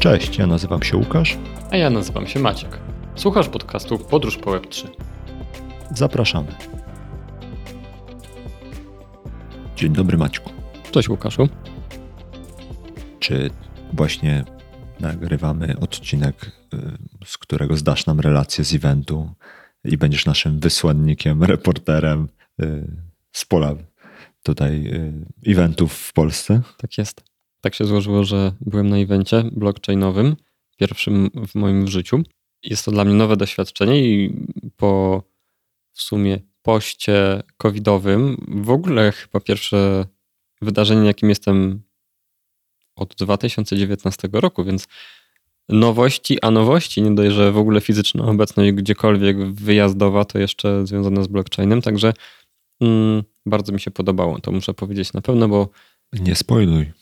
Cześć, ja nazywam się Łukasz. A ja nazywam się Maciek. Słuchasz podcastu Podróż po Web3. Zapraszamy. Dzień dobry Maćku. Cześć Łukaszu. Czy właśnie nagrywamy odcinek, y, z którego zdasz nam relację z eventu i będziesz naszym wysłannikiem, reporterem y, z pola tutaj y, eventów w Polsce? Tak jest. Tak się złożyło, że byłem na evencie blockchainowym, pierwszym w moim życiu. Jest to dla mnie nowe doświadczenie i po w sumie poście covidowym, w ogóle chyba pierwsze wydarzenie, jakim jestem od 2019 roku, więc nowości, a nowości, nie dość, że w ogóle fizyczna obecność gdziekolwiek wyjazdowa, to jeszcze związana z blockchainem, także mm, bardzo mi się podobało, to muszę powiedzieć na pewno, bo... Nie spoiluj.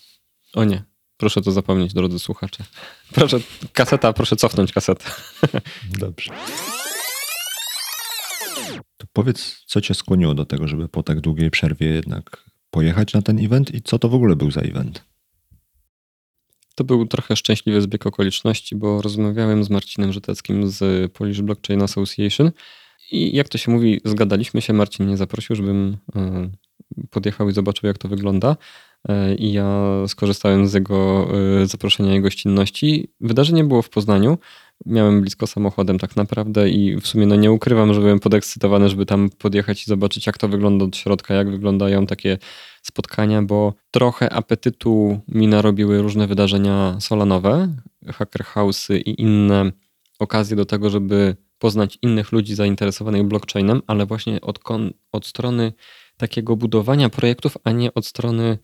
O nie, proszę to zapomnieć, drodzy słuchacze. Proszę, kaseta, proszę cofnąć kasetę. Dobrze. To powiedz, co cię skłoniło do tego, żeby po tak długiej przerwie jednak pojechać na ten event i co to w ogóle był za event? To był trochę szczęśliwy zbieg okoliczności, bo rozmawiałem z Marcinem Żyteckim z Polish Blockchain Association i jak to się mówi, zgadaliśmy się. Marcin mnie zaprosił, żebym e, podjechał i zobaczył, jak to wygląda. E, I ja skorzystałem z jego e, zaproszenia i gościnności. Wydarzenie było w Poznaniu. Miałem blisko samochodem tak naprawdę i w sumie no nie ukrywam, że byłem podekscytowany, żeby tam podjechać i zobaczyć, jak to wygląda od środka, jak wyglądają takie spotkania, bo trochę apetytu mi narobiły różne wydarzenia solanowe, hacker house'y i inne okazje do tego, żeby poznać innych ludzi zainteresowanych blockchainem, ale właśnie od, od strony takiego budowania projektów, a nie od strony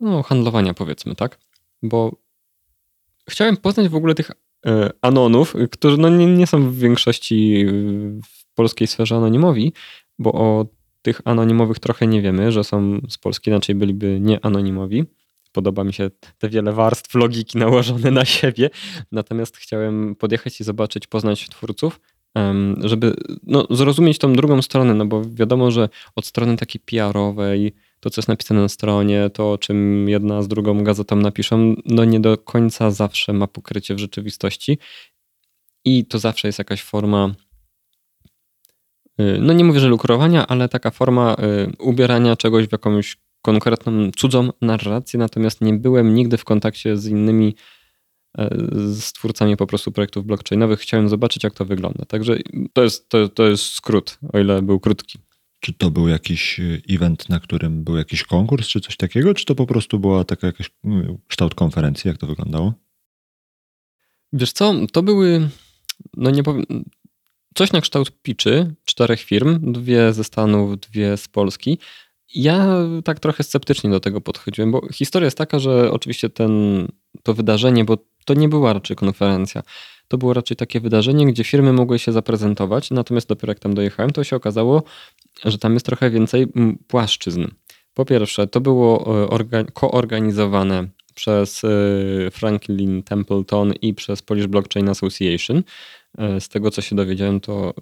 no, handlowania, powiedzmy, tak? Bo chciałem poznać w ogóle tych e, anonów, którzy no, nie, nie są w większości w polskiej sferze anonimowi, bo o tych anonimowych trochę nie wiemy, że są z Polski, inaczej byliby nieanonimowi. Podoba mi się te wiele warstw logiki nałożone na siebie. Natomiast chciałem podjechać i zobaczyć, poznać twórców, żeby no, zrozumieć tą drugą stronę, no bo wiadomo, że od strony takiej PR-owej, to co jest napisane na stronie, to o czym jedna z drugą gazetą napiszą, no nie do końca zawsze ma pokrycie w rzeczywistości i to zawsze jest jakaś forma y, no nie mówię, że lukrowania, ale taka forma y, ubierania czegoś w jakąś konkretną cudzą narrację, natomiast nie byłem nigdy w kontakcie z innymi E, z twórcami po prostu projektów blockchainowych. Chciałem zobaczyć, jak to wygląda. Także to jest, to, to jest skrót, o ile był krótki. Czy to był jakiś e, event, na którym był jakiś konkurs, czy coś takiego, czy to po prostu była taka jakaś no, kształt konferencji? Jak to wyglądało? Wiesz co, to były, no nie powiem, coś na kształt pitchy czterech firm, dwie ze Stanów, dwie z Polski. Ja tak trochę sceptycznie do tego podchodziłem, bo historia jest taka, że oczywiście ten, to wydarzenie, bo to nie była raczej konferencja. To było raczej takie wydarzenie, gdzie firmy mogły się zaprezentować, natomiast dopiero jak tam dojechałem, to się okazało, że tam jest trochę więcej płaszczyzn. Po pierwsze, to było e, koorganizowane przez e, Franklin Templeton i przez Polish Blockchain Association. E, z tego, co się dowiedziałem, to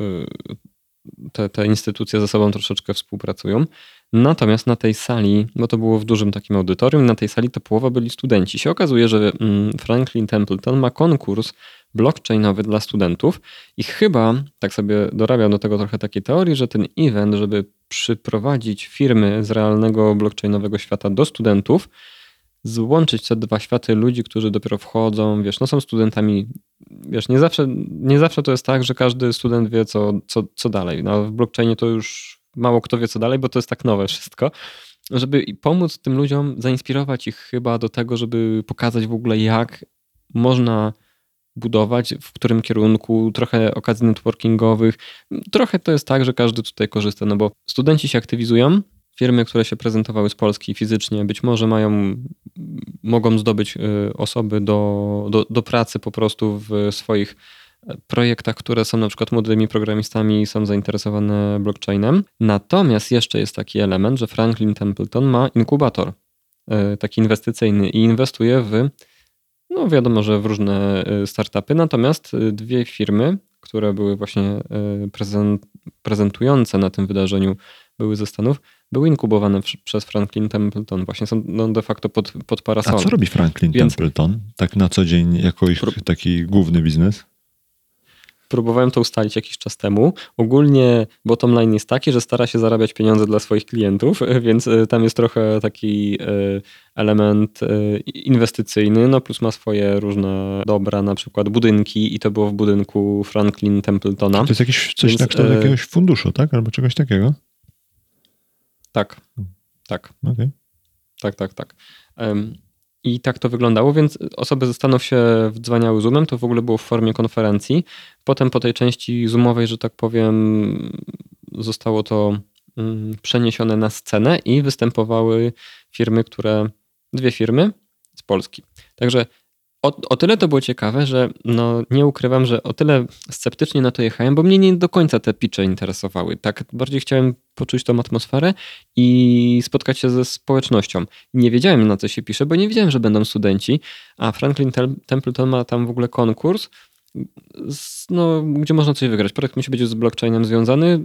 te, te instytucje ze sobą troszeczkę współpracują. Natomiast na tej sali, bo to było w dużym takim audytorium, na tej sali to połowa byli studenci. Się okazuje, że mm, Franklin Templeton ma konkurs blockchainowy dla studentów i chyba, tak sobie dorabiam do tego trochę takiej teorii, że ten event, żeby przyprowadzić firmy z realnego blockchainowego świata do studentów, złączyć te dwa światy ludzi, którzy dopiero wchodzą, wiesz, no są studentami, wiesz, nie zawsze, nie zawsze to jest tak, że każdy student wie, co, co, co dalej. No, w blockchainie to już mało kto wie, co dalej, bo to jest tak nowe wszystko. Żeby pomóc tym ludziom, zainspirować ich chyba do tego, żeby pokazać w ogóle, jak można budować, w którym kierunku, trochę okazji networkingowych. Trochę to jest tak, że każdy tutaj korzysta, no bo studenci się aktywizują, firmy, które się prezentowały z Polski fizycznie, być może mają, mogą zdobyć y, osoby do, do, do pracy po prostu w swoich projektach, które są na przykład młodymi programistami i są zainteresowane blockchainem. Natomiast jeszcze jest taki element, że Franklin Templeton ma inkubator e, taki inwestycyjny i inwestuje w, no wiadomo, że w różne e, startupy, natomiast dwie firmy, które były właśnie prezentujące na tym wydarzeniu, były ze Stanów, były inkubowane przez Franklin Templeton. Właśnie są no, de facto pod, pod parasolem. A co robi Franklin Więc... Templeton? Tak na co dzień jako ich taki główny biznes? Próbowałem to ustalić jakiś czas temu. Ogólnie bottom line jest taki, że stara się zarabiać pieniądze dla swoich klientów, więc e, tam jest trochę taki e, element e, inwestycyjny, no plus ma swoje różne dobra, na przykład budynki i to było w budynku Franklin Templetona. To jest jakieś coś więc, tak, to jakiegoś funduszu, tak? Albo czegoś takiego? Tak, tak. Okay. Tak, tak, tak. I tak to wyglądało, więc osoby ze Stanów się wdzwaniały Zoomem, to w ogóle było w formie konferencji. Potem po tej części Zoomowej, że tak powiem, zostało to mm, przeniesione na scenę i występowały firmy, które, dwie firmy z Polski. Także o, o, tyle to było ciekawe, że no, nie ukrywam, że o tyle sceptycznie na to jechałem, bo mnie nie do końca te pitche interesowały. Tak bardziej chciałem poczuć tą atmosferę i spotkać się ze społecznością. Nie wiedziałem na co się pisze, bo nie wiedziałem, że będą studenci, a Franklin Templeton ma tam w ogóle konkurs, no, gdzie można coś wygrać. Projekt musi być z blockchainem związany.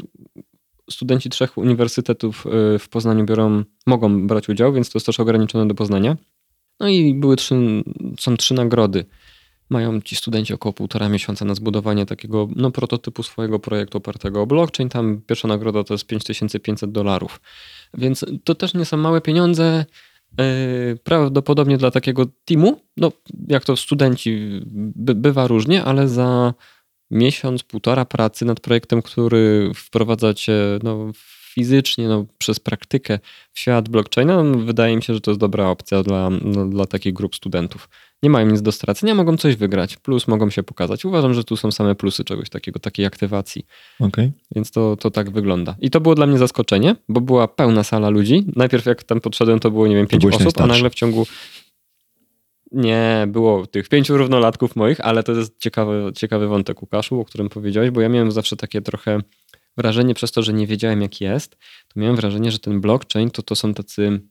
Studenci trzech uniwersytetów y, w Poznaniu biorą, mogą brać udział, więc to jest też ograniczone do Poznania. No i były trzy, są trzy nagrody. Mają ci studenci około półtora miesiąca na zbudowanie takiego no, prototypu swojego projektu opartego o blockchain. Tam pierwsza nagroda to jest 5500 dolarów. Więc to też nie są małe pieniądze. Yy, prawdopodobnie dla takiego teamu, no jak to studenci by, bywa różnie, ale za miesiąc, półtora pracy nad projektem, który wprowadzacie no, fizycznie, no, przez praktykę w świat blockchaina, no, wydaje mi się, że to jest dobra opcja dla, no, dla takich grup studentów. Nie mają nic do stracenia, mogą coś wygrać, plus mogą się pokazać. Uważam, że tu są same plusy czegoś takiego, takiej aktywacji. Okay. Więc to, to tak wygląda. I to było dla mnie zaskoczenie, bo była pełna sala ludzi. Najpierw jak tam podszedłem, to było, nie wiem, pięć osób, a nagle w ciągu nie, było tych pięciu równolatków moich, ale to jest ciekawy, ciekawy wątek, Łukaszu, o którym powiedziałeś, bo ja miałem zawsze takie trochę wrażenie przez to, że nie wiedziałem jak jest, to miałem wrażenie, że ten blockchain to, to są tacy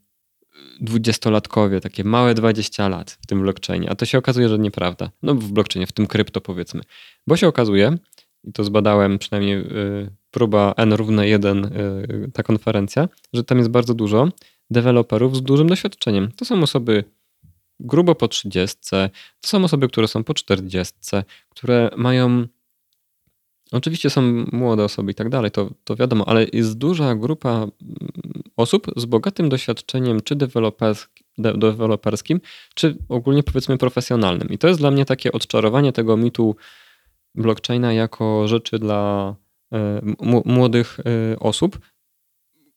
dwudziestolatkowie, takie małe 20 lat w tym blockchainie, a to się okazuje, że nieprawda. No w blockchainie, w tym krypto powiedzmy. Bo się okazuje, i to zbadałem przynajmniej y, próba n równa 1, y, ta konferencja, że tam jest bardzo dużo deweloperów z dużym doświadczeniem. To są osoby grubo po 30, to są osoby, które są po 40, które mają Oczywiście są młode osoby i tak dalej, to, to wiadomo, ale jest duża grupa mm, osób z bogatym doświadczeniem, czy deweloperskim, czy ogólnie powiedzmy profesjonalnym. I to jest dla mnie takie odczarowanie tego mitu blockchaina jako rzeczy dla e, młodych e, osób,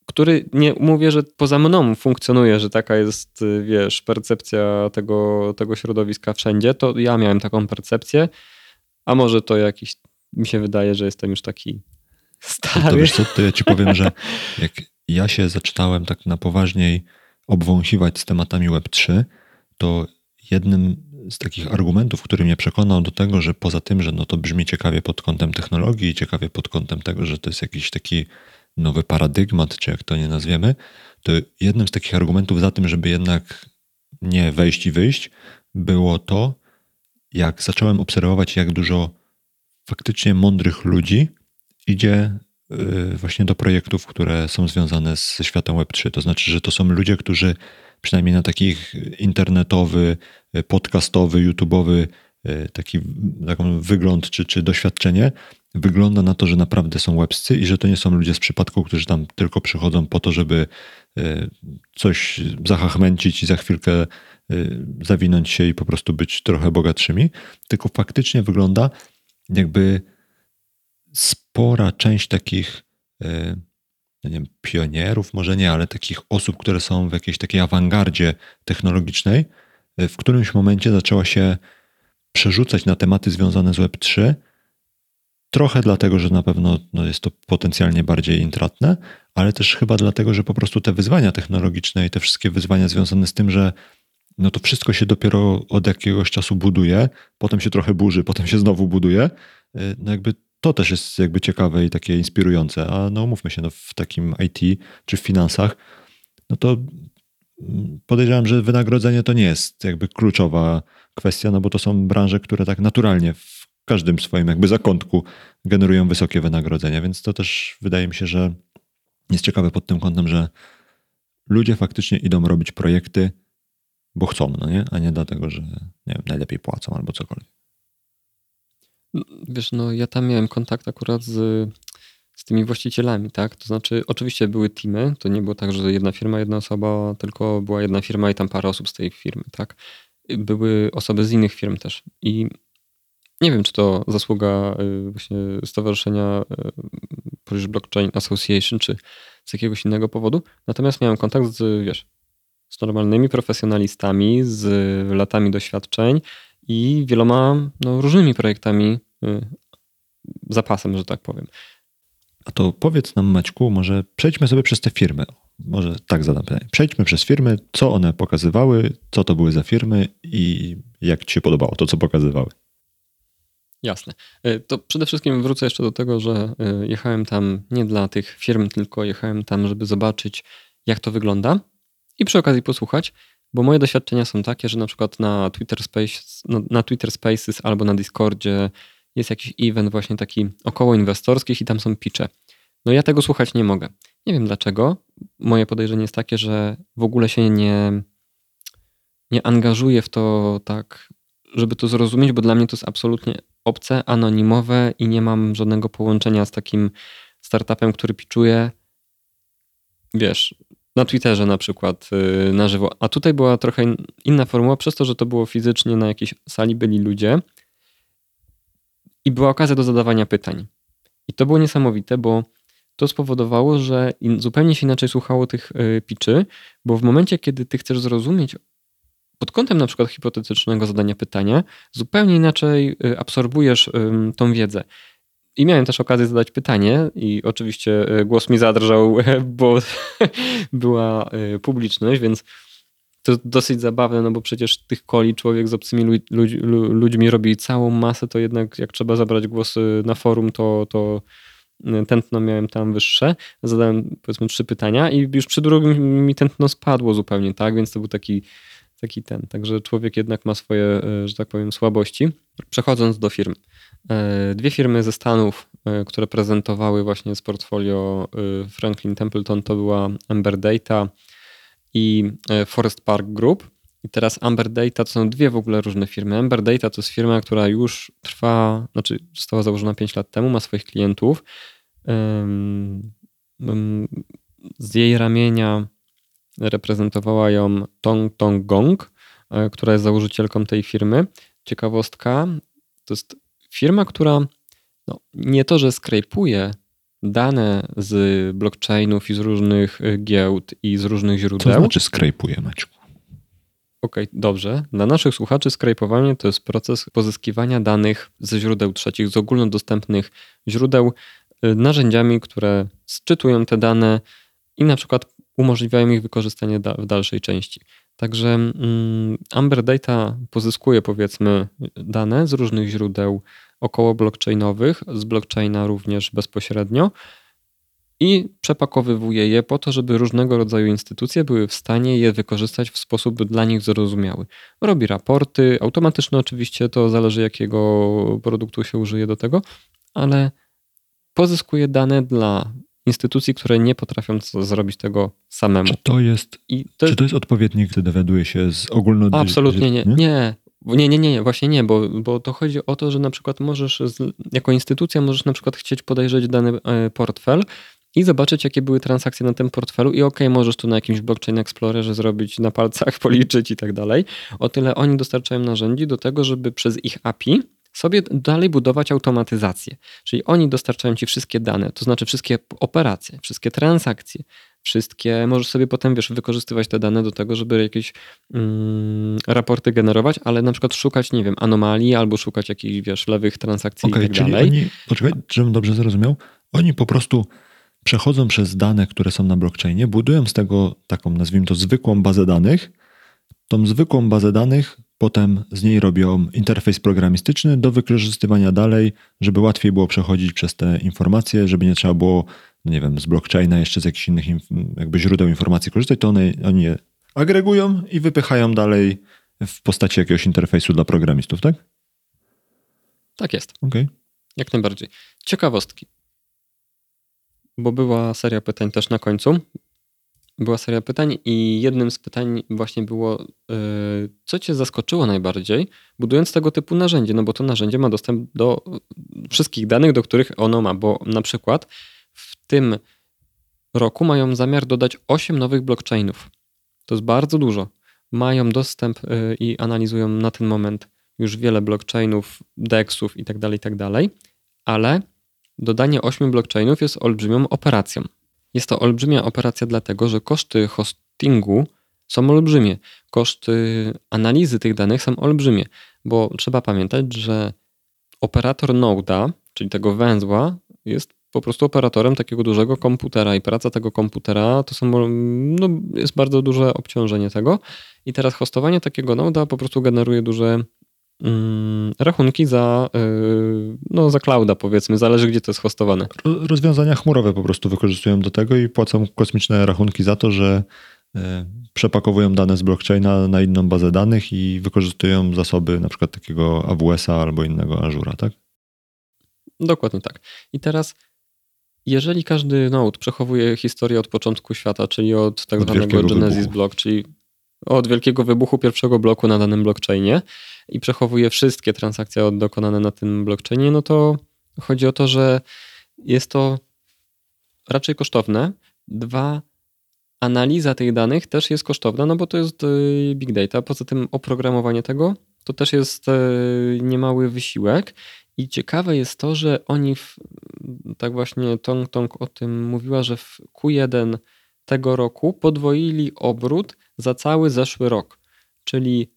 który nie mówię, że poza mną funkcjonuje, że taka jest, wiesz, percepcja tego, tego środowiska wszędzie, to ja miałem taką percepcję, a może to jakiś mi się wydaje, że jestem już taki stary. To, to wiesz co, to ja ci powiem, że jak ja się zaczynałem tak na poważniej obwąchiwać z tematami Web3, to jednym z takich argumentów, który mnie przekonał do tego, że poza tym, że no to brzmi ciekawie pod kątem technologii, ciekawie pod kątem tego, że to jest jakiś taki nowy paradygmat, czy jak to nie nazwiemy, to jednym z takich argumentów za tym, żeby jednak nie wejść i wyjść, było to, jak zacząłem obserwować, jak dużo faktycznie mądrych ludzi idzie y, właśnie do projektów, które są związane ze światem Web3. To znaczy, że to są ludzie, którzy przynajmniej na takich internetowy, podcastowy, YouTube'owy y, taki taką wygląd czy, czy doświadczenie wygląda na to, że naprawdę są webscy i że to nie są ludzie z przypadku, którzy tam tylko przychodzą po to, żeby y, coś zahachmęcić i za chwilkę zawinąć się i po prostu być trochę bogatszymi, tylko faktycznie wygląda jakby spora część takich e, nie wiem, pionierów, może nie, ale takich osób, które są w jakiejś takiej awangardzie technologicznej, e, w którymś momencie zaczęła się przerzucać na tematy związane z Web3. Trochę dlatego, że na pewno no, jest to potencjalnie bardziej intratne, ale też chyba dlatego, że po prostu te wyzwania technologiczne i te wszystkie wyzwania związane z tym, że no to wszystko się dopiero od jakiegoś czasu buduje, potem się trochę burzy, potem się znowu buduje. Y, no jakby to też jest jakby ciekawe i takie inspirujące, a no mówmy się, no w takim IT czy w finansach, no to mm, podejrzewam, że wynagrodzenie to nie jest jakby kluczowa kwestia, no bo to są branże, które tak naturalnie w każdym swoim jakby zakątku generują wysokie wynagrodzenia, więc to też wydaje mi się, że jest ciekawe pod tym kątem, że ludzie faktycznie idą robić projekty, bo chcą, no nie? A nie dlatego, że nie wiem, najlepiej płacą albo cokolwiek. Wiesz, no ja tam miałem kontakt akurat z, z tymi właścicielami, tak? To znaczy, oczywiście były teamy, to nie było tak, że jedna firma, jedna osoba, tylko była jedna firma i tam parę osób z tej firmy, tak? Były osoby z innych firm też. I nie wiem, czy to zasługa y, właśnie Stowarzyszenia y, Polish Blockchain Association, czy z jakiegoś innego powodu. Natomiast miałem kontakt z, wiesz, z normalnymi profesjonalistami, z latami doświadczeń i wieloma no, różnymi projektami y, zapasem, że tak powiem. A to powiedz nam, Maćku, może przejdźmy sobie przez te firmy. Może tak zadam pytanie. Przejdźmy przez firmy, co one pokazywały, co to były za firmy i jak ci się podobało to, co pokazywały. Jasne. Y, to przede wszystkim wrócę jeszcze do tego, że y, jechałem tam nie dla tych firm, tylko jechałem tam, żeby zobaczyć, jak to wygląda i przy okazji posłuchać, bo moje doświadczenia są takie, że na przykład na Twitter, Spaces, no, na Twitter Spaces albo na Discordzie jest jakiś event właśnie taki około inwestorskich i tam są pitche. No ja tego słuchać nie mogę. Nie wiem dlaczego. Moje podejrzenie jest takie, że w ogóle się nie, nie angażuję w to tak, żeby to zrozumieć, bo dla mnie to jest absolutnie obce, anonimowe i nie mam żadnego połączenia z takim startupem, który piczuje, wiesz, na Twitterze na przykład yy, na żywo. A tutaj była trochę inna formuła, przez to, że to było fizycznie na jakiejś sali byli ludzie i była okazja do zadawania pytań. I to było niesamowite, bo to spowodowało, że zupełnie się inaczej słuchało tych yy, pitchy, bo w momencie, kiedy ty chcesz zrozumieć pod kątem na przykład hipotetycznego zadania pytania, zupełnie inaczej y, absorbujesz tą wiedzę. I miałem też okazję zadać pytanie, i oczywiście y, głos mi zadrżał, bo była y, publiczność, więc to dosyć zabawne, no bo przecież tych koli człowiek z obcymi ludź, ludźmi robi całą masę, to jednak jak trzeba zabrać głos na forum, to, to tętno miałem tam wyższe. Zadałem powiedzmy trzy pytania i już przy drugim mi tętno spadło zupełnie, tak? Więc to był taki taki ten. Także człowiek jednak ma swoje, e, że tak powiem, słabości. Przechodząc do firm. E, dwie firmy ze Stanów, e, które prezentowały właśnie z portfolio Franklin Templeton, to była Amber Data i Forest Park Group. I teraz Amber Data to są dwie w ogóle różne firmy. Amber Data to jest firma, która już trwa, znaczy została założona 5 lat temu, ma swoich klientów. Z jej ramienia reprezentowała ją Tong Tong Gong, e, która jest założycielką tej firmy. Ciekawostka, to jest firma, która no, nie to, że skrejpuje dane z blockchainów i z różnych e, giełd i z różnych źródeł. Co znaczy skrejpuje, Maciu? Okej, okay, dobrze. Dla naszych słuchaczy skrejpowanie to jest proces pozyskiwania danych ze źródeł trzecich, z ogólnodostępnych źródeł, e, narzędziami, które sczytują te dane i na przykład umożliwiają ich wykorzystanie w dalszej części. Także mm, Amber Data pozyskuje powiedzmy dane z różnych źródeł około blockchainowych, z blockchaina również bezpośrednio i przepakowywuje je po to, żeby różnego rodzaju instytucje były w stanie je wykorzystać w sposób dla nich zrozumiały. Robi raporty, automatyczne oczywiście, to zależy jakiego produktu się użyje do tego, ale pozyskuje dane dla instytucji, które nie potrafią zrobić tego samemu. Czy to jest, to czy to jest odpowiednik, który dowiaduje się z ogólno... Absolutnie nie. Nie, nie, nie, nie, właśnie nie, bo, bo to chodzi o to, że na przykład możesz, z, jako instytucja możesz na przykład chcieć podejrzeć dany e, portfel i zobaczyć, jakie były transakcje na tym portfelu i ok, możesz to na jakimś blockchain explorerze zrobić, na palcach policzyć i tak dalej. O tyle oni dostarczają narzędzi do tego, żeby przez ich API sobie dalej budować automatyzację. Czyli oni dostarczają ci wszystkie dane, to znaczy wszystkie operacje, wszystkie transakcje, wszystkie, możesz sobie potem, wiesz, wykorzystywać te dane do tego, żeby jakieś mm, raporty generować, ale na przykład szukać, nie wiem, anomalii albo szukać jakichś, wiesz, lewych transakcji okay, i tak czyli dalej. Oni, poczekaj, żebym dobrze zrozumiał, oni po prostu przechodzą przez dane, które są na blockchainie, budują z tego taką, nazwijmy to, zwykłą bazę danych. Tą zwykłą bazę danych Potem z niej robią interfejs programistyczny do wykorzystywania dalej, żeby łatwiej było przechodzić przez te informacje, żeby nie trzeba było, no nie wiem, z blockchaina, jeszcze z jakichś innych jakby źródeł informacji korzystać, to one, oni je agregują i wypychają dalej w postaci jakiegoś interfejsu dla programistów, tak? Tak jest. Okay. Jak najbardziej. Ciekawostki. bo była seria pytań też na końcu. Była seria pytań i jednym z pytań właśnie było, yy, co cię zaskoczyło najbardziej, budując tego typu narzędzie, no bo to narzędzie ma dostęp do wszystkich danych, do których ono ma, bo na przykład w tym roku mają zamiar dodać 8 nowych blockchainów. To jest bardzo dużo. Mają dostęp yy, i analizują na ten moment już wiele blockchainów, DEXów i tak dalej, i tak ale dodanie 8 blockchainów jest olbrzymią operacją. Jest to olbrzymia operacja dlatego, że koszty hostingu są olbrzymie. Koszty analizy tych danych są olbrzymie, bo trzeba pamiętać, że operator Node'a, czyli tego węzła, jest po prostu operatorem takiego dużego komputera i praca tego komputera to są, no, jest bardzo duże obciążenie tego. I teraz hostowanie takiego Node'a po prostu generuje duże rachunki za, y, no, za clouda, powiedzmy, zależy gdzie to jest hostowane. Rozwiązania chmurowe po prostu wykorzystują do tego i płacą kosmiczne rachunki za to, że y, przepakowują dane z blockchaina na inną bazę danych i wykorzystują zasoby na przykład takiego AWS-a albo innego Azura, tak? Dokładnie tak. I teraz jeżeli każdy node przechowuje historię od początku świata, czyli od tak od zwanego Genesis wybuchu. block, czyli od wielkiego wybuchu pierwszego bloku na danym blockchainie i przechowuje wszystkie transakcje dokonane na tym blockchainie, no to chodzi o to, że jest to raczej kosztowne. Dwa, analiza tych danych też jest kosztowna, no bo to jest y, big data. Poza tym oprogramowanie tego to też jest y, niemały wysiłek. I ciekawe jest to, że oni, w, tak właśnie Tong Tong o tym mówiła, że w Q1 tego roku podwoili obrót za cały zeszły rok. Czyli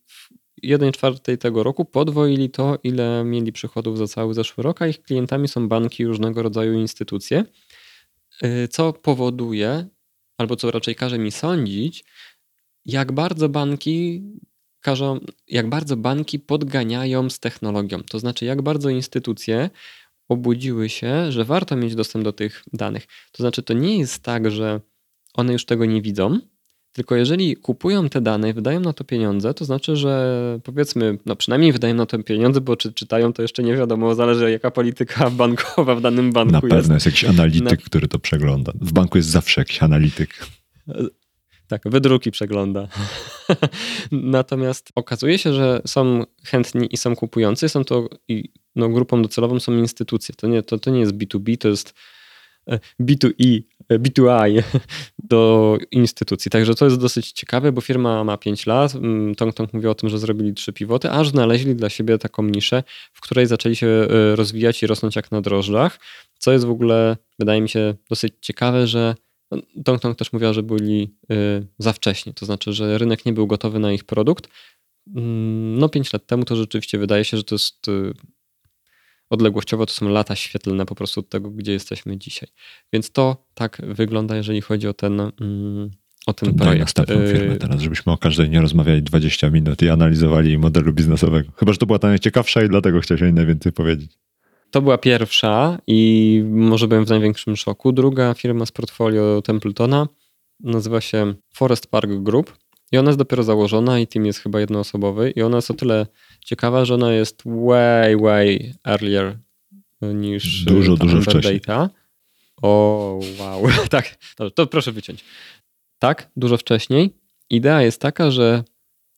1 czwartej tego roku podwoili to, ile mieli przychodów za cały zeszły rok, a ich klientami są banki różnego rodzaju instytucje, y, co powoduje, albo co raczej każe mi sądzić, jak bardzo banki każą, jak bardzo banki podganiają z technologią. To znaczy, jak bardzo instytucje obudziły się, że warto mieć dostęp do tych danych. To znaczy, to nie jest tak, że one już tego nie widzą, tylko jeżeli kupują te dane i wydają na to pieniądze, to znaczy, że powiedzmy, no przynajmniej wydają na to pieniądze, bo czy czytają, to jeszcze nie wiadomo, zależy jaka polityka bankowa w danym banku na jest. Na pewno jest jakiś analityk, na... który to przegląda. W banku jest zawsze jakiś analityk. Tak, wydruki przegląda. Natomiast okazuje się, że są chętni i są kupujący, są to i no, grupą docelową są instytucje. To nie, to, to nie jest B2B, to jest B2E, B2I do instytucji. Także to jest dosyć ciekawe, bo firma ma 5 lat. Mm, Tong Tong mówi o tym, że zrobili trzy pivoty, aż znaleźli dla siebie taką niszę, w której zaczęli się e, rozwijać i rosnąć jak na drożdżach. Co jest w ogóle, wydaje mi się, dosyć ciekawe, że no, Tong Tong też mówiła, że byli e, za wcześnie. To znaczy, że rynek nie był gotowy na ich produkt. Mm, no, 5 lat temu to rzeczywiście wydaje się, że to jest e, odległościowo to są lata świetlne po prostu od tego, gdzie jesteśmy dzisiaj. Więc to tak wygląda, jeżeli chodzi o ten, mm, o ten to projekt. następną y, firmę teraz, żebyśmy o każdej nie rozmawiali 20 minut i analizowali modelu biznesowego. Chyba, że to była ta najciekawsza i dlatego chciałeś o niej najwięcej powiedzieć. To była pierwsza i może byłem w największym szoku. Druga firma z portfolio Templetona nazywa się Forest Park Group i ona jest dopiero założona i team jest chyba jednoosobowy i ona jest o tyle ciekawa, że ona jest way, way earlier niż dużo, dużo wcześniej. Data. O, wow. tak, to, to proszę wyciąć. Tak, dużo wcześniej. Idea jest taka, że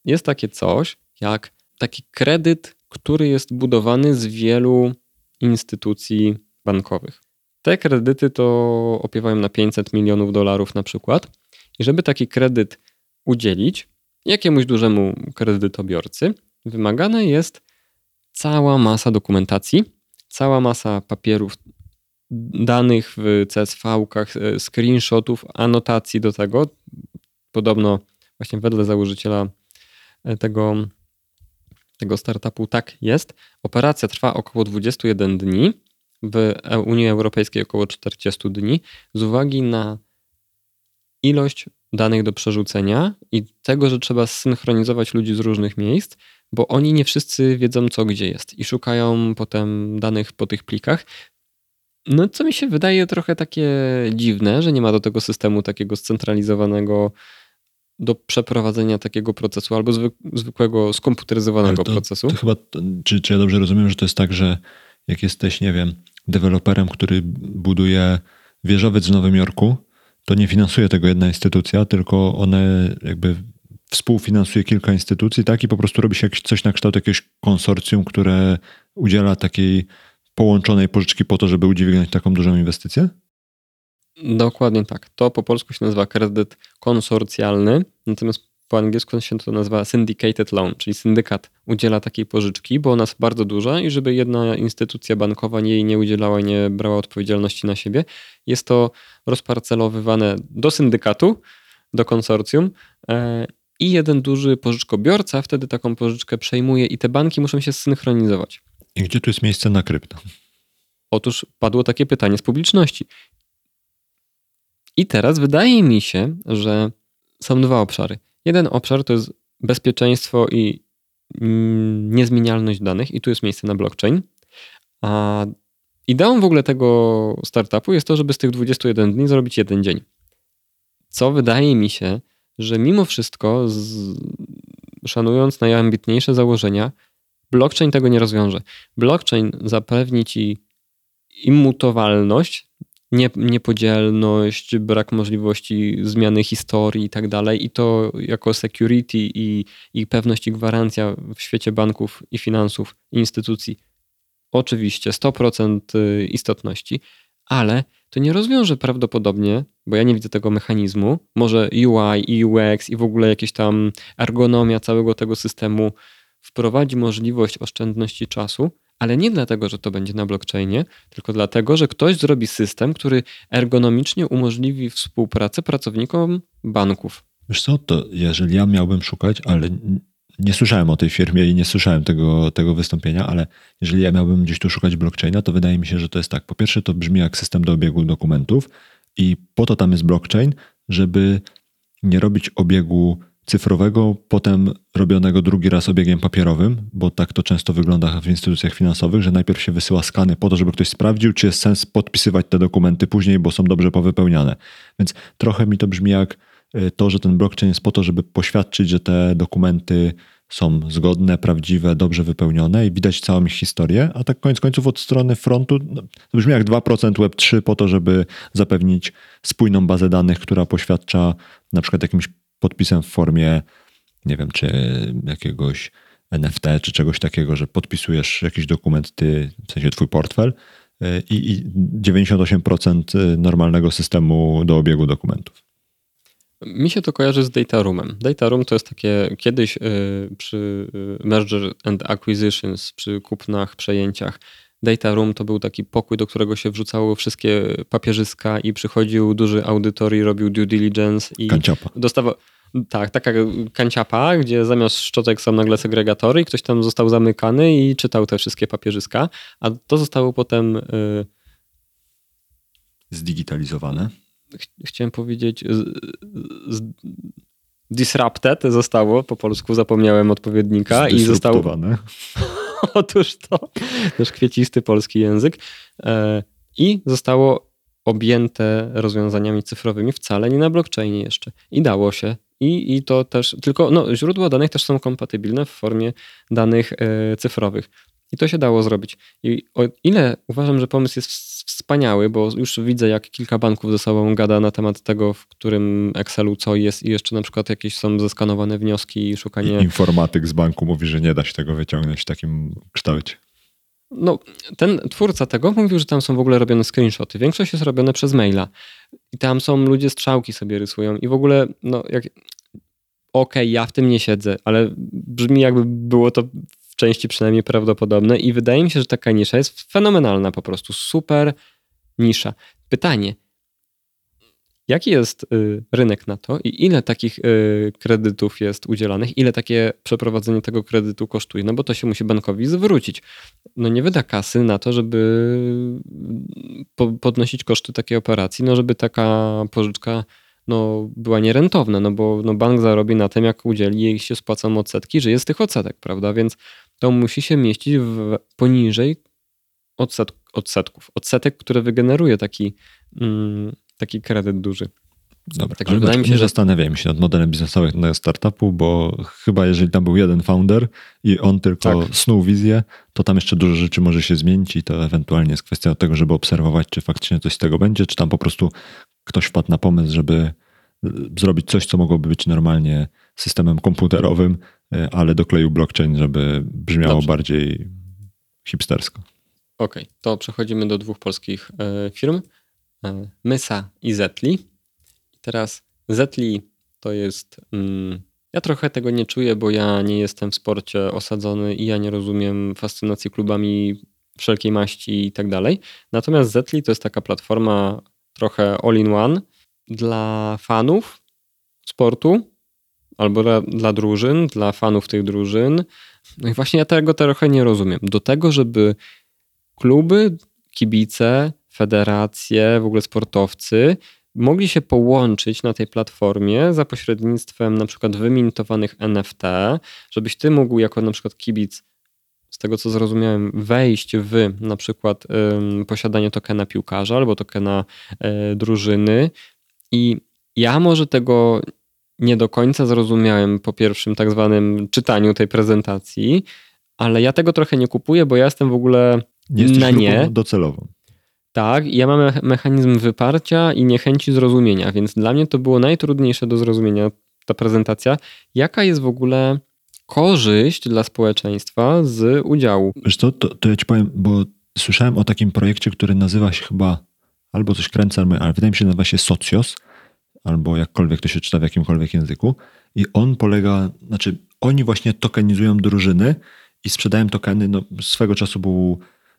jest takie coś jak taki kredyt, który jest budowany z wielu instytucji bankowych. Te kredyty to opiewają na 500 milionów dolarów na przykład. I żeby taki kredyt udzielić jakiemuś dużemu kredytobiorcy, wymagana jest cała masa dokumentacji, cała masa papierów, danych w CSV-kach, e, screenshotów, anotacji do tego. Podobno właśnie wedle założyciela e, tego, tego startupu tak jest. Operacja trwa około 21 dni, w Unii Europejskiej około 40 dni, z uwagi na ilość danych do przerzucenia i tego, że trzeba zsynchronizować ludzi z różnych miejsc, bo oni nie wszyscy wiedzą, co gdzie jest i szukają potem danych po tych plikach. No, co mi się wydaje trochę takie dziwne, że nie ma do tego systemu takiego scentralizowanego do przeprowadzenia takiego procesu albo zwykłego skomputeryzowanego to, procesu. To chyba, czy, czy ja dobrze rozumiem, że to jest tak, że jak jesteś, nie wiem, deweloperem, który buduje wieżowiec w Nowym Jorku, to nie finansuje tego jedna instytucja, tylko one jakby współfinansuje kilka instytucji, tak? I po prostu robi się coś na kształt jakiegoś konsorcjum, które udziela takiej połączonej pożyczki po to, żeby udźwignąć taką dużą inwestycję? Dokładnie tak. To po polsku się nazywa kredyt konsorcjalny, natomiast po angielsku się to nazywa syndicated loan, czyli syndykat udziela takiej pożyczki, bo ona jest bardzo duża i żeby jedna instytucja bankowa jej nie udzielała, nie brała odpowiedzialności na siebie, jest to rozparcelowywane do syndykatu, do konsorcjum e, i jeden duży pożyczkobiorca wtedy taką pożyczkę przejmuje i te banki muszą się zsynchronizować. I gdzie tu jest miejsce na krypto? Otóż padło takie pytanie z publiczności. I teraz wydaje mi się, że są dwa obszary. Jeden obszar to jest bezpieczeństwo i mm, niezmienialność danych, i tu jest miejsce na blockchain. A ideą w ogóle tego startupu jest to, żeby z tych 21 dni zrobić jeden dzień. Co wydaje mi się, że mimo wszystko, z, szanując najambitniejsze założenia, blockchain tego nie rozwiąże. Blockchain zapewni ci immutowalność, nie, niepodzielność, brak możliwości zmiany historii i tak dalej. I to jako security i, i pewność i gwarancja w świecie banków i finansów i instytucji. Oczywiście 100% y, istotności, ale to nie rozwiąże prawdopodobnie, bo ja nie widzę tego mechanizmu. Może UI i UX i w ogóle jakieś tam ergonomia całego tego systemu wprowadzi możliwość oszczędności czasu, ale nie dlatego, że to będzie na blockchainie, tylko dlatego, że ktoś zrobi system, który ergonomicznie umożliwi współpracę pracownikom banków. Wiesz co, to jeżeli ja miałbym szukać, ale nie słyszałem o tej firmie i nie słyszałem tego, tego wystąpienia, ale jeżeli ja miałbym gdzieś tu szukać blockchaina, to wydaje mi się, że to jest tak. Po pierwsze, to brzmi jak system do obiegu dokumentów i po to tam jest blockchain, żeby nie robić obiegu cyfrowego, potem robionego drugi raz obiegiem papierowym, bo tak to często wygląda w instytucjach finansowych, że najpierw się wysyła skany po to, żeby ktoś sprawdził, czy jest sens podpisywać te dokumenty później, bo są dobrze powypełniane. Więc trochę mi to brzmi jak y, to, że ten blockchain jest po to, żeby poświadczyć, że te dokumenty są zgodne, prawdziwe, dobrze wypełnione i widać całą ich historię, a tak koniec końców od strony frontu no, to brzmi jak 2% Web3 po to, żeby zapewnić spójną bazę danych, która poświadcza na przykład jakimś podpisem w formie, nie wiem, czy jakiegoś NFT, czy czegoś takiego, że podpisujesz jakiś dokument, ty, w sensie twój portfel y, i, i 98% normalnego systemu do obiegu dokumentów. Mi się to kojarzy z data roomem. Data room to jest takie kiedyś y, przy y, merger and acquisitions, przy kupnach, przejęciach. Data room to był taki pokój, do którego się wrzucało wszystkie papierzyska i przychodził duży audytor i robił due diligence i Kanciapa. dostawał tak, taka kanciapa, gdzie zamiast szczotek są nagle segregatory i ktoś tam został zamykany i czytał te wszystkie papierzyska, a to zostało potem... Y, Zdigitalizowane. Ch chciałem powiedzieć... Z, z, disrupted zostało, po polsku zapomniałem odpowiednika i zostało... Otóż to, też kwiecisty polski język. E, I zostało objęte rozwiązaniami cyfrowymi wcale nie na blockchainie jeszcze. I dało się i, i to też, tylko no, źródła danych też są kompatybilne w formie danych e, cyfrowych. I to się dało zrobić. I o ile uważam, że pomysł jest wspaniały, bo już widzę, jak kilka banków ze sobą gada na temat tego, w którym Excelu co jest i jeszcze na przykład jakieś są zeskanowane wnioski i szukanie... Informatyk z banku mówi, że nie da się tego wyciągnąć w takim kształcie. No, ten twórca tego mówił, że tam są w ogóle robione screenshoty. Większość jest robione przez maila. I tam są ludzie strzałki sobie rysują i w ogóle, no, jak... Okej, okay, ja w tym nie siedzę, ale brzmi jakby było to w części przynajmniej prawdopodobne i wydaje mi się, że taka nisza jest fenomenalna po prostu. Super nisza. Pytanie, Jaki jest y, rynek na to i ile takich y, kredytów jest udzielanych, ile takie przeprowadzenie tego kredytu kosztuje? No bo to się musi bankowi zwrócić. No nie wyda kasy na to, żeby podnosić koszty takiej operacji, no żeby taka pożyczka no, była nierentowna, no bo no bank zarobi na tym, jak udzieli jej się spłacą odsetki, że jest tych odsetek, prawda? Więc to musi się mieścić w, poniżej odset, odsetków. Odsetek, które wygeneruje taki, mm, taki kredyt duży. Dobra, Także ale wydaje mi nie się, że- zastanawiajmy się nad modelem biznesowym startupu, bo chyba jeżeli tam był jeden founder i on tylko Tak. snuł wizję, to tam jeszcze dużo rzeczy może się zmienić i to ewentualnie jest kwestia tego, żeby obserwować, czy faktycznie coś z tego będzie, czy tam po prostu ktoś wpadł na pomysł, żeby y, zrobić coś, co mogłoby być normalnie systemem komputerowym, y, ale dokleił blockchain, żeby brzmiało Dobrze. bardziej hipstersko. Okej, to przechodzimy do dwóch polskich e, firm. E, Mysa i Zetli. I teraz Zetli to jest... Mm, ja trochę tego nie czuję, bo ja nie jestem w sporcie osadzony i ja nie rozumiem fascynacji klubami wszelkiej maści i tak dalej. Natomiast Zetli to jest taka platforma trochę all-in-one dla fanów sportu albo dla, dla drużyn, dla fanów tych drużyn. No i właśnie ja tego trochę nie rozumiem. Do tego, żeby kluby, kibice, federacje, w ogóle sportowcy mogli się połączyć na tej platformie za pośrednictwem na przykład wymintowanych NFT, żebyś ty mógł jako na przykład kibic z tego co zrozumiałem, wejść w na przykład posiadanie tokena piłkarza albo tokena y, drużyny i ja może tego nie do końca zrozumiałem po pierwszym tak zwanym czytaniu tej prezentacji, ale ja tego trochę nie kupuję, bo ja jestem w ogóle Nie na nie. docelową. Tak, ja mam me- mechanizm wyparcia i niechęci zrozumienia, więc dla mnie to było najtrudniejsze do zrozumienia ta prezentacja. Jaka jest w ogóle korzyść dla społeczeństwa z udziału? Wiesz co, to, to ja ci powiem, bo słyszałem o takim projekcie, który nazywa się chyba albo coś kręcę, ale wydaje mi się, nazywa się Socios, albo jakkolwiek to się czyta w jakimkolwiek języku. I on polega, znaczy oni właśnie tokenizują drużyny i sprzedają tokeny. No, swego czasu był,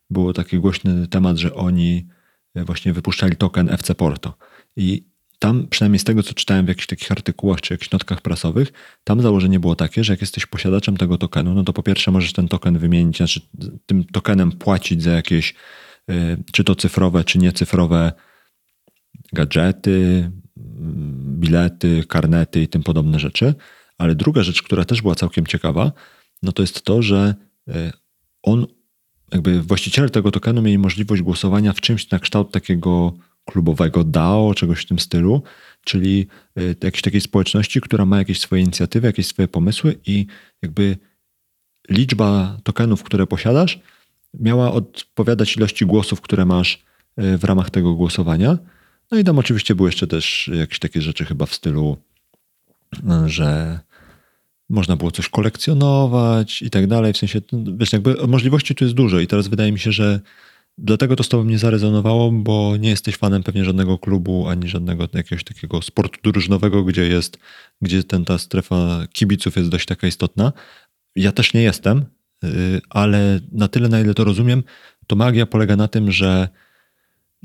było taki głośny temat, że oni właśnie wypuszczali token FC Porto. I tam, przynajmniej z tego, co czytałem w jakichś takich artykułach czy jakichś notkach prasowych, tam założenie było takie, że jak jesteś posiadaczem tego tokenu, no to po pierwsze możesz ten token wymienić, znaczy tym tokenem płacić za jakieś, y, czy to cyfrowe, czy niecyfrowe gadżety, mm, bilety, karnety i tym podobne rzeczy. Ale druga rzecz, która też była całkiem ciekawa, no to jest to, że y, on, jakby właściciele tego tokenu mieli możliwość głosowania w czymś na kształt takiego klubowego DAO, czegoś w tym stylu, czyli y, jakiejś takiej społeczności, która ma jakieś swoje inicjatywy, jakieś swoje pomysły i jakby liczba tokenów, które posiadasz, miała odpowiadać ilości głosów, które masz y, w ramach tego głosowania. No i tam oczywiście były jeszcze też jakieś takie rzeczy chyba w stylu, y, że można było coś kolekcjonować i tak dalej. W sensie, no, wiesz, jakby możliwości tu jest dużo i teraz wydaje mi się, że dlatego to z tobą nie zarezonowało, bo nie jesteś fanem pewnie żadnego klubu, ani żadnego jakiegoś takiego sportu drużynowego, gdzie jest, gdzie ten, ta strefa kibiców jest dość taka istotna. Ja też nie jestem, yy, ale na tyle, na ile to rozumiem, to magia polega na tym, że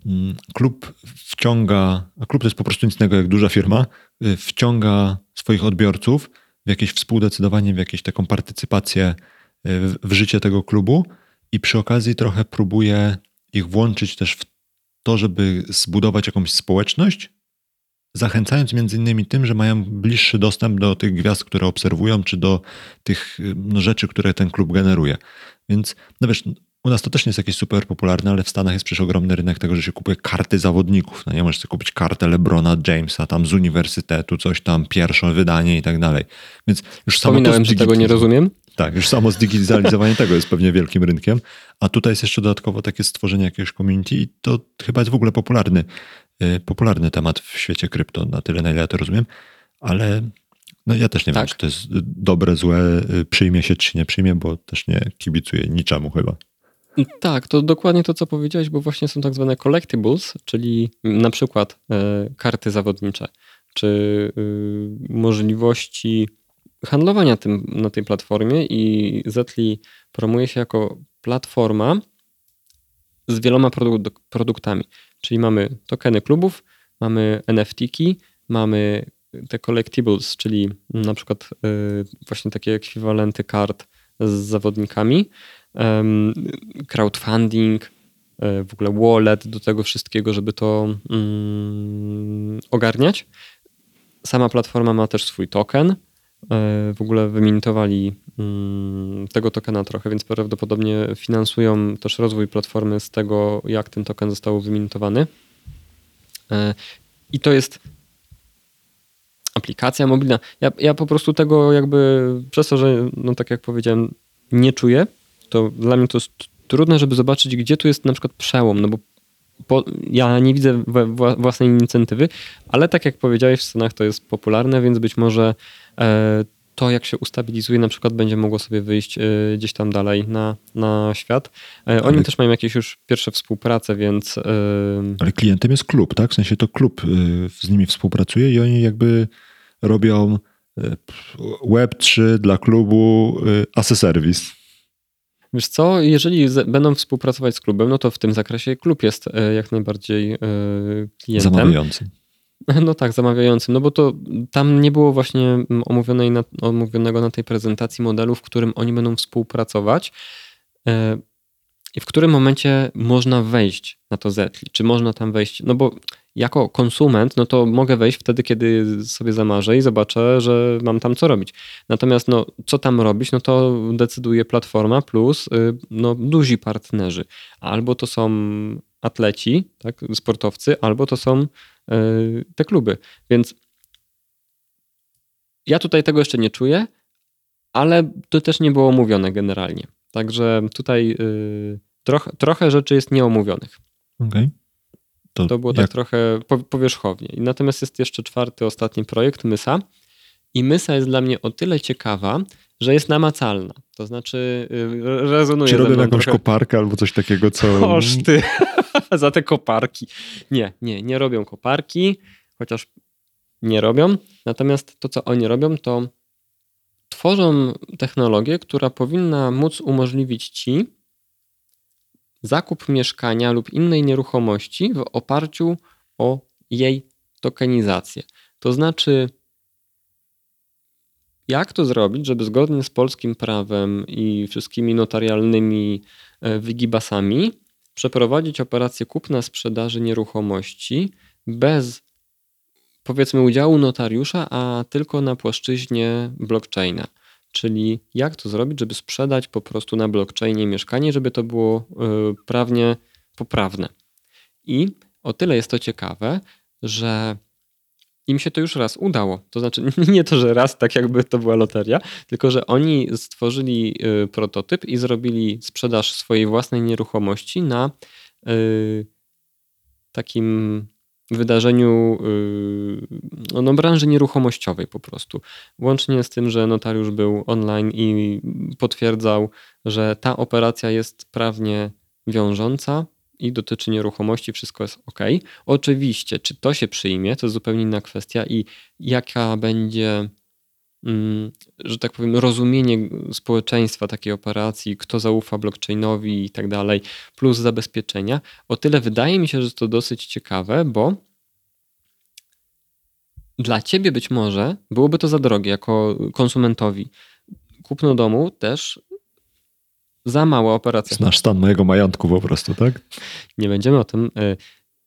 mm, klub wciąga, a klub to jest po prostu nic innego jak duża firma, yy, wciąga swoich odbiorców w jakieś współdecydowanie, w jakąś taką partycypację yy, w, w życie tego klubu i przy okazji trochę próbuje ich włączyć też w to, żeby zbudować jakąś społeczność, zachęcając między innymi tym, że mają bliższy dostęp do tych gwiazd, które obserwują, czy do tych no, rzeczy, które ten klub generuje. Więc, no wiesz, u nas to też nie jest jakieś super popularne, ale w Stanach jest przecież ogromny rynek tego, że się kupuje karty zawodników. No nie możesz sobie kupić kartę Lebrona Jamesa, tam z uniwersytetu, coś tam, pierwsze wydanie i tak dalej. Więc już Wspominałem, że tego nie rozumiem. Tak, już samo zdigitalizowanie tego jest pewnie wielkim rynkiem, a tutaj jest jeszcze dodatkowo takie stworzenie jakiegoś community i to chyba jest w ogóle popularny, y, popularny temat w świecie krypto, na tyle na ile ja to rozumiem, ale no ja też nie wiem, Tak. czy to jest dobre, złe, y, przyjmie się, czy nie przyjmie, bo też nie kibicuję niczemu chyba. Tak, to dokładnie to, co powiedziałeś, bo właśnie są tak zwane collectibles, czyli na przykład e, karty zawodnicze, czy y, możliwości handlowania tym na tej platformie i Zetli promuje się jako platforma z wieloma produ- produktami. Czyli mamy tokeny klubów, mamy NFT-ki, mamy te collectibles, czyli na przykład y, właśnie takie ekwiwalenty kart z zawodnikami, crowdfunding, e, w ogóle wallet do tego wszystkiego, żeby to mm, ogarniać. Sama platforma ma też swój token. E, W ogóle wymintowali mm, tego tokena trochę, więc prawdopodobnie finansują też rozwój platformy z tego, jak ten token został wymintowany. E, I to jest aplikacja mobilna. Ja, ja po prostu tego jakby przez to, że no tak jak powiedziałem, nie czuję, to dla mnie to jest trudne, żeby zobaczyć, gdzie tu jest na przykład przełom, no bo po, ja nie widzę własnej inicjatywy, ale tak jak powiedziałeś, w Stanach to jest popularne, więc być może to, jak się ustabilizuje, na przykład będzie mogło sobie wyjść e, gdzieś tam dalej na, na świat. E, oni ale... też mają jakieś już pierwsze współprace, więc. E, ale klientem jest klub, tak? W sensie to klub z nimi współpracuje i oni jakby robią Web3 dla klubu as a service. Wiesz co, jeżeli będą współpracować z klubem, no to w tym zakresie klub jest jak najbardziej klientem. Zamawiającym. No tak, zamawiającym, no bo to tam nie było właśnie omówionej na, omówionego na tej prezentacji modelu, w którym oni będą współpracować e, i w którym momencie można wejść na to Zetli, czy można tam wejść, no bo jako konsument, no to mogę wejść wtedy, kiedy sobie zamarzę i zobaczę, że mam tam co robić. Natomiast no, co tam robić, no to decyduje platforma plus y, no, duzi partnerzy. Albo to są atleci, tak, sportowcy, albo to są te kluby. Więc ja tutaj tego jeszcze nie czuję, ale to też nie było omówione generalnie. Także tutaj trochę, trochę rzeczy jest nieomówionych. Okay. To, to było tak jak... tak trochę powierzchownie. Natomiast jest jeszcze czwarty, ostatni projekt, Mysa. I Mysa jest dla mnie o tyle ciekawa, że jest namacalna. To znaczy y, rezonuje Czy robią jakąś trochę... koparkę albo coś takiego, co... Koszty. za te koparki. Nie, nie, nie robią koparki, chociaż nie robią. Natomiast to, co oni robią, to tworzą technologię, która powinna móc umożliwić ci zakup mieszkania lub innej nieruchomości w oparciu o jej tokenizację. To znaczy, jak to zrobić, żeby zgodnie z polskim prawem i wszystkimi notarialnymi e, wygibasami przeprowadzić operację kupna sprzedaży nieruchomości bez powiedzmy udziału notariusza, a tylko na płaszczyźnie blockchaina. Czyli jak to zrobić, żeby sprzedać po prostu na blockchainie mieszkanie, żeby to było y, prawnie poprawne. I o tyle jest to ciekawe, że im się to już raz udało. To znaczy nie to, że raz tak jakby to była loteria, tylko że oni stworzyli y, prototyp i zrobili sprzedaż swojej własnej nieruchomości na y, takim wydarzeniu no, no, branży nieruchomościowej po prostu. Łącznie z tym, że notariusz był online i potwierdzał, że ta operacja jest prawnie wiążąca, i dotyczy nieruchomości, wszystko jest ok. Oczywiście, czy to się przyjmie, to jest zupełnie inna kwestia i jaka będzie, mm, że tak powiem, rozumienie społeczeństwa takiej operacji, kto zaufa blockchainowi i tak dalej, plus zabezpieczenia. O tyle wydaje mi się, że to dosyć ciekawe, bo dla ciebie być może byłoby to za drogie jako konsumentowi. Kupno domu też za mała operacja. Znasz stan mojego majątku po prostu, tak? Nie będziemy o tym e,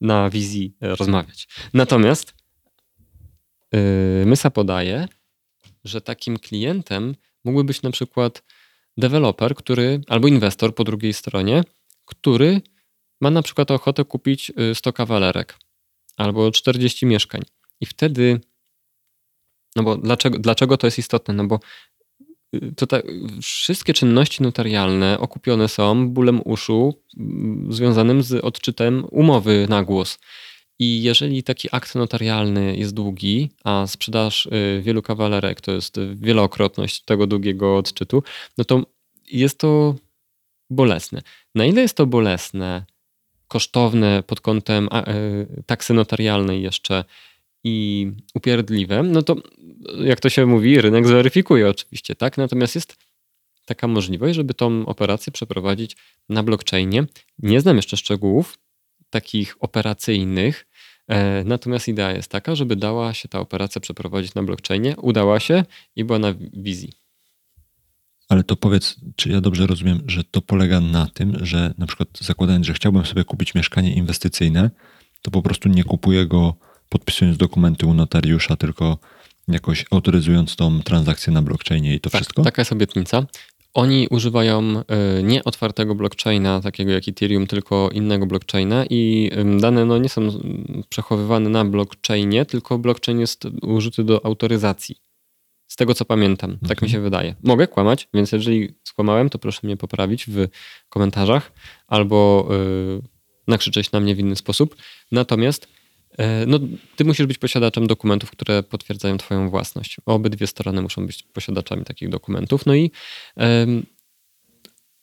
na wizji e, rozmawiać. Natomiast e, Mysa podaje, że takim klientem mógłby być na przykład deweloper, który, albo inwestor po drugiej stronie, który ma na przykład ochotę kupić 100 kawalerek albo 40 mieszkań. I wtedy, no bo dlaczego, dlaczego to jest istotne? No bo to tak, wszystkie czynności notarialne okupione są bólem uszu mm, związanym z odczytem umowy na głos. I jeżeli taki akt notarialny jest długi, a sprzedaż y, wielu kawalerek to jest wielokrotność tego długiego odczytu, no to jest to bolesne. Na ile jest to bolesne, kosztowne pod kątem y, taksy notarialnej jeszcze i upierdliwe, no to jak to się mówi, rynek zweryfikuje oczywiście, tak? Natomiast jest taka możliwość, żeby tą operację przeprowadzić na blockchainie. Nie znam jeszcze szczegółów takich operacyjnych, e, natomiast idea jest taka, żeby dała się ta operacja przeprowadzić na blockchainie. Udała się i była na wizji. Ale to powiedz, czy ja dobrze rozumiem, że to polega na tym, że na przykład zakładając, że chciałbym sobie kupić mieszkanie inwestycyjne, to po prostu nie kupuję go podpisując dokumenty u notariusza, tylko jakoś autoryzując tą transakcję na blockchainie i to tak, wszystko? Taka jest obietnica. Oni używają y, nie otwartego blockchaina, takiego jak Ethereum, tylko innego blockchaina i dane no, nie są przechowywane na blockchainie, tylko blockchain jest użyty do autoryzacji. Z tego co pamiętam, tak mi się wydaje. Mogę kłamać, więc jeżeli skłamałem, to proszę mnie poprawić w komentarzach albo y, nakrzyczeć na mnie w inny sposób. Natomiast no, ty musisz być posiadaczem dokumentów, które potwierdzają twoją własność. Obydwie strony muszą być posiadaczami takich dokumentów. No i em,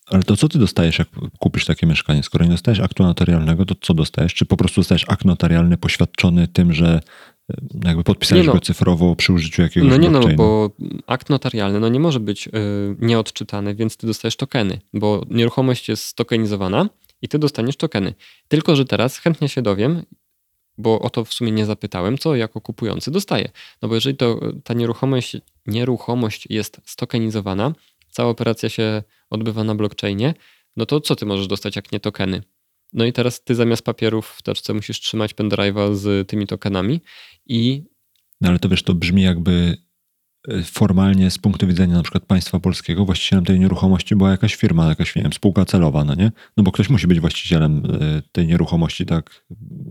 Ale to co ty dostajesz, jak kupisz takie mieszkanie? Skoro nie dostajesz aktu notarialnego, to co dostajesz? Czy po prostu dostajesz akt notarialny poświadczony tym, że e, jakby podpisałeś no. go cyfrowo przy użyciu jakiegoś no nie no, blockchaina? bo akt notarialny no, nie może być y, nieodczytany, więc ty dostajesz tokeny, bo nieruchomość jest stokenizowana i ty dostaniesz tokeny. Tylko, że teraz chętnie się dowiem, bo o to w sumie nie zapytałem, co jako kupujący dostaję. No bo jeżeli to ta nieruchomość, nieruchomość jest stokenizowana, cała operacja się odbywa na blockchainie, no to co ty możesz dostać, jak nie tokeny? No i teraz ty zamiast papierów w teczce musisz trzymać pendrive'a z tymi tokenami i No ale to wiesz, to brzmi jakby formalnie z punktu widzenia na przykład państwa polskiego właścicielem tej nieruchomości była jakaś firma, jakaś nie wiem, spółka celowa, no nie? No bo ktoś musi być właścicielem e, tej nieruchomości, tak?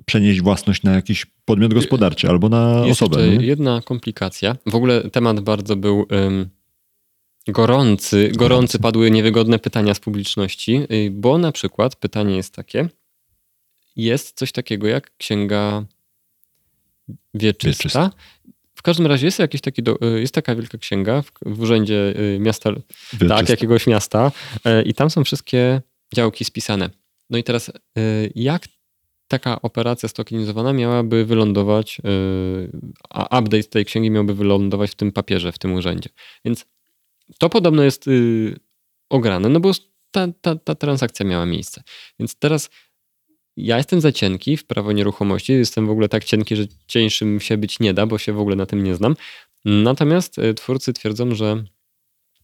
Przenieść własność na jakiś podmiot gospodarczy albo na Jest osobę. jeszcze no jedna komplikacja. W ogóle temat bardzo był ym, gorący. Gorący padły niewygodne pytania z publiczności, y, bo na przykład pytanie jest takie: jest coś takiego jak księga wieczysta. Wieczysta. W każdym razie jest jakiś taki, do, y, jest taka wielka księga w, w urzędzie y, miasta, tak, Wieczysta. jakiegoś miasta y, i tam są wszystkie działki spisane. No i teraz y, jak taka operacja stokenizowana miałaby wylądować, y, a update tej księgi miałby wylądować w tym papierze, w tym urzędzie. Więc to podobno jest y, ograne, no bo ta, ta, ta transakcja miała miejsce. Więc teraz ja jestem za cienki w prawo nieruchomości, jestem w ogóle tak cienki, że cieńszym się być nie da, bo się w ogóle na tym nie znam. Natomiast y, twórcy twierdzą, że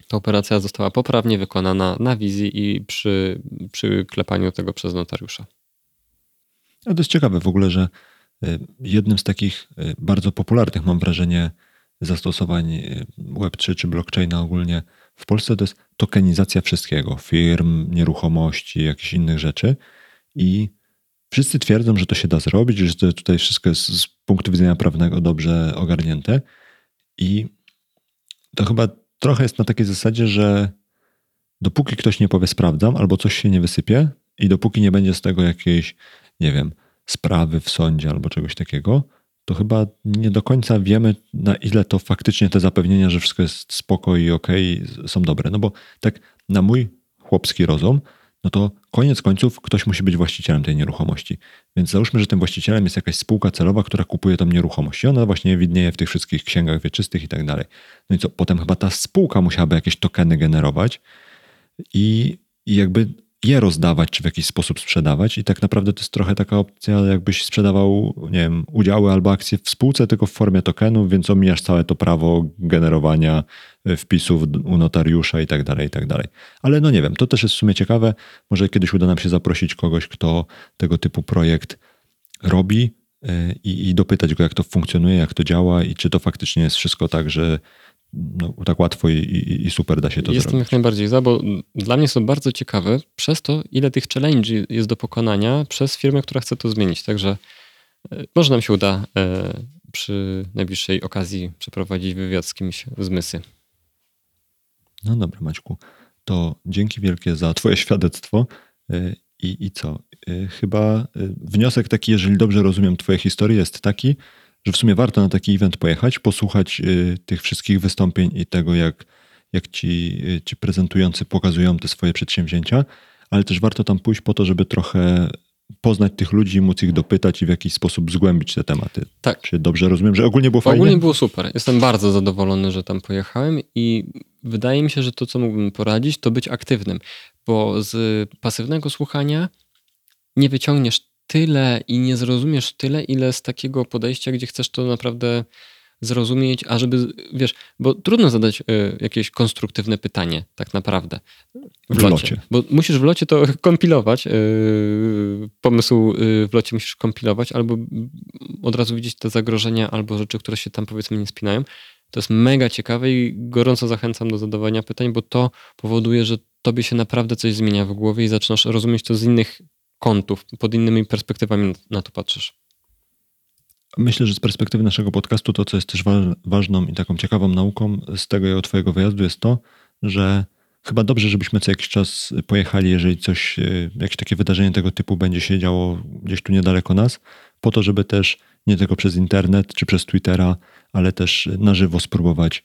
ta operacja została poprawnie wykonana na wizji i przy, przy klepaniu tego przez notariusza. No to jest ciekawe w ogóle, że y, jednym z takich y, bardzo popularnych, mam wrażenie, zastosowań y, Web3 czy blockchaina ogólnie w Polsce to jest tokenizacja wszystkiego, firm, nieruchomości, jakichś innych rzeczy. I wszyscy twierdzą, że to się da zrobić, że to tutaj wszystko jest z punktu widzenia prawnego dobrze ogarnięte. I to chyba trochę jest na takiej zasadzie, że dopóki ktoś nie powie sprawdzam, albo coś się nie wysypie, i dopóki nie będzie z tego jakiejś, nie wiem, sprawy w sądzie albo czegoś takiego, to chyba nie do końca wiemy, na ile to faktycznie te zapewnienia, że wszystko jest spoko i okej, są dobre. No bo tak na mój chłopski rozum, no to koniec końców ktoś musi być właścicielem tej nieruchomości. Więc załóżmy, że tym właścicielem jest jakaś spółka celowa, która kupuje tą nieruchomość i ona właśnie widnieje w tych wszystkich księgach wieczystych i tak dalej. No i co, potem chyba ta spółka musiałaby jakieś tokeny generować i, i jakby je rozdawać, czy w jakiś sposób sprzedawać. I tak naprawdę to jest trochę taka opcja, jakbyś sprzedawał, nie wiem, udziały albo akcje w spółce, tylko w formie tokenów, więc omijasz całe to prawo generowania e, wpisów u notariusza i tak dalej, i tak dalej. Ale no nie wiem, to też jest w sumie ciekawe. Może kiedyś uda nam się zaprosić kogoś, kto tego typu projekt robi e, i, i dopytać go, jak to funkcjonuje, jak to działa i czy to faktycznie jest wszystko tak, że no, tak łatwo i, i, i super da się to Jestem zrobić. jak najbardziej za, bo dla mnie to bardzo ciekawe przez to, ile tych challenge jest do pokonania przez firmę, która chce to zmienić. Także e, może nam się uda e, przy najbliższej okazji przeprowadzić wywiad z kimś z Mysy. No dobra, Maćku, to dzięki wielkie za Twoje świadectwo. Y, I, I co? Chyba wniosek taki, jeżeli dobrze rozumiem Twoje historie, jest taki, że w sumie warto na taki event pojechać, posłuchać y, tych wszystkich wystąpień i tego, jak, jak ci, y, ci prezentujący pokazują te swoje przedsięwzięcia, ale też warto tam pójść po to, żeby trochę poznać tych ludzi, móc ich dopytać i w jakiś sposób zgłębić te tematy. Tak. Czy dobrze rozumiem, że ogólnie było fajnie? Ogólnie było super. Jestem bardzo zadowolony, że tam pojechałem i wydaje mi się, że to, co mógłbym poradzić, to być aktywnym, bo z pasywnego słuchania nie wyciągniesz tyle i nie zrozumiesz tyle, ile z takiego podejścia, gdzie chcesz to naprawdę zrozumieć, a żeby, wiesz, bo trudno zadać y, jakieś konstruktywne pytanie tak naprawdę w, W locie. locie. Bo musisz w locie to kompilować, y, pomysł y, w locie musisz kompilować, albo od razu widzieć te zagrożenia, albo rzeczy, które się tam powiedzmy nie spinają. To jest mega ciekawe i gorąco zachęcam do zadawania pytań, bo to powoduje, że tobie się naprawdę coś zmienia w głowie i zaczynasz rozumieć to z innych kątów, pod innymi perspektywami na to patrzysz. Myślę, że z perspektywy naszego podcastu to, co jest też wa- ważną i taką ciekawą nauką z tego jego twojego wyjazdu jest to, że chyba dobrze, żebyśmy co jakiś czas pojechali, jeżeli coś, e, jakieś takie wydarzenie tego typu będzie się działo gdzieś tu niedaleko nas, po to, żeby też nie tylko przez internet czy przez Twittera, ale też na żywo spróbować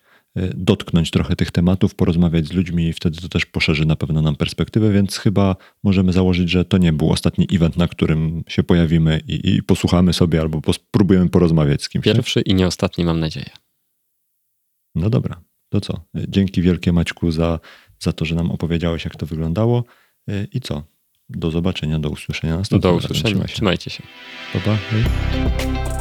dotknąć trochę tych tematów, porozmawiać z ludźmi i wtedy to też poszerzy na pewno nam perspektywę, więc chyba możemy założyć, że to nie był ostatni event, na którym się pojawimy i, i posłuchamy sobie albo spróbujemy porozmawiać z kimś. nie? Pierwszy i nie ostatni, mam nadzieję. No dobra, to co? Dzięki wielkie Maćku za, za to, że nam opowiedziałeś, jak to wyglądało. E, I co? Do zobaczenia, do usłyszenia następnym Do usłyszenia. Się. Trzymajcie się. Pa, pa.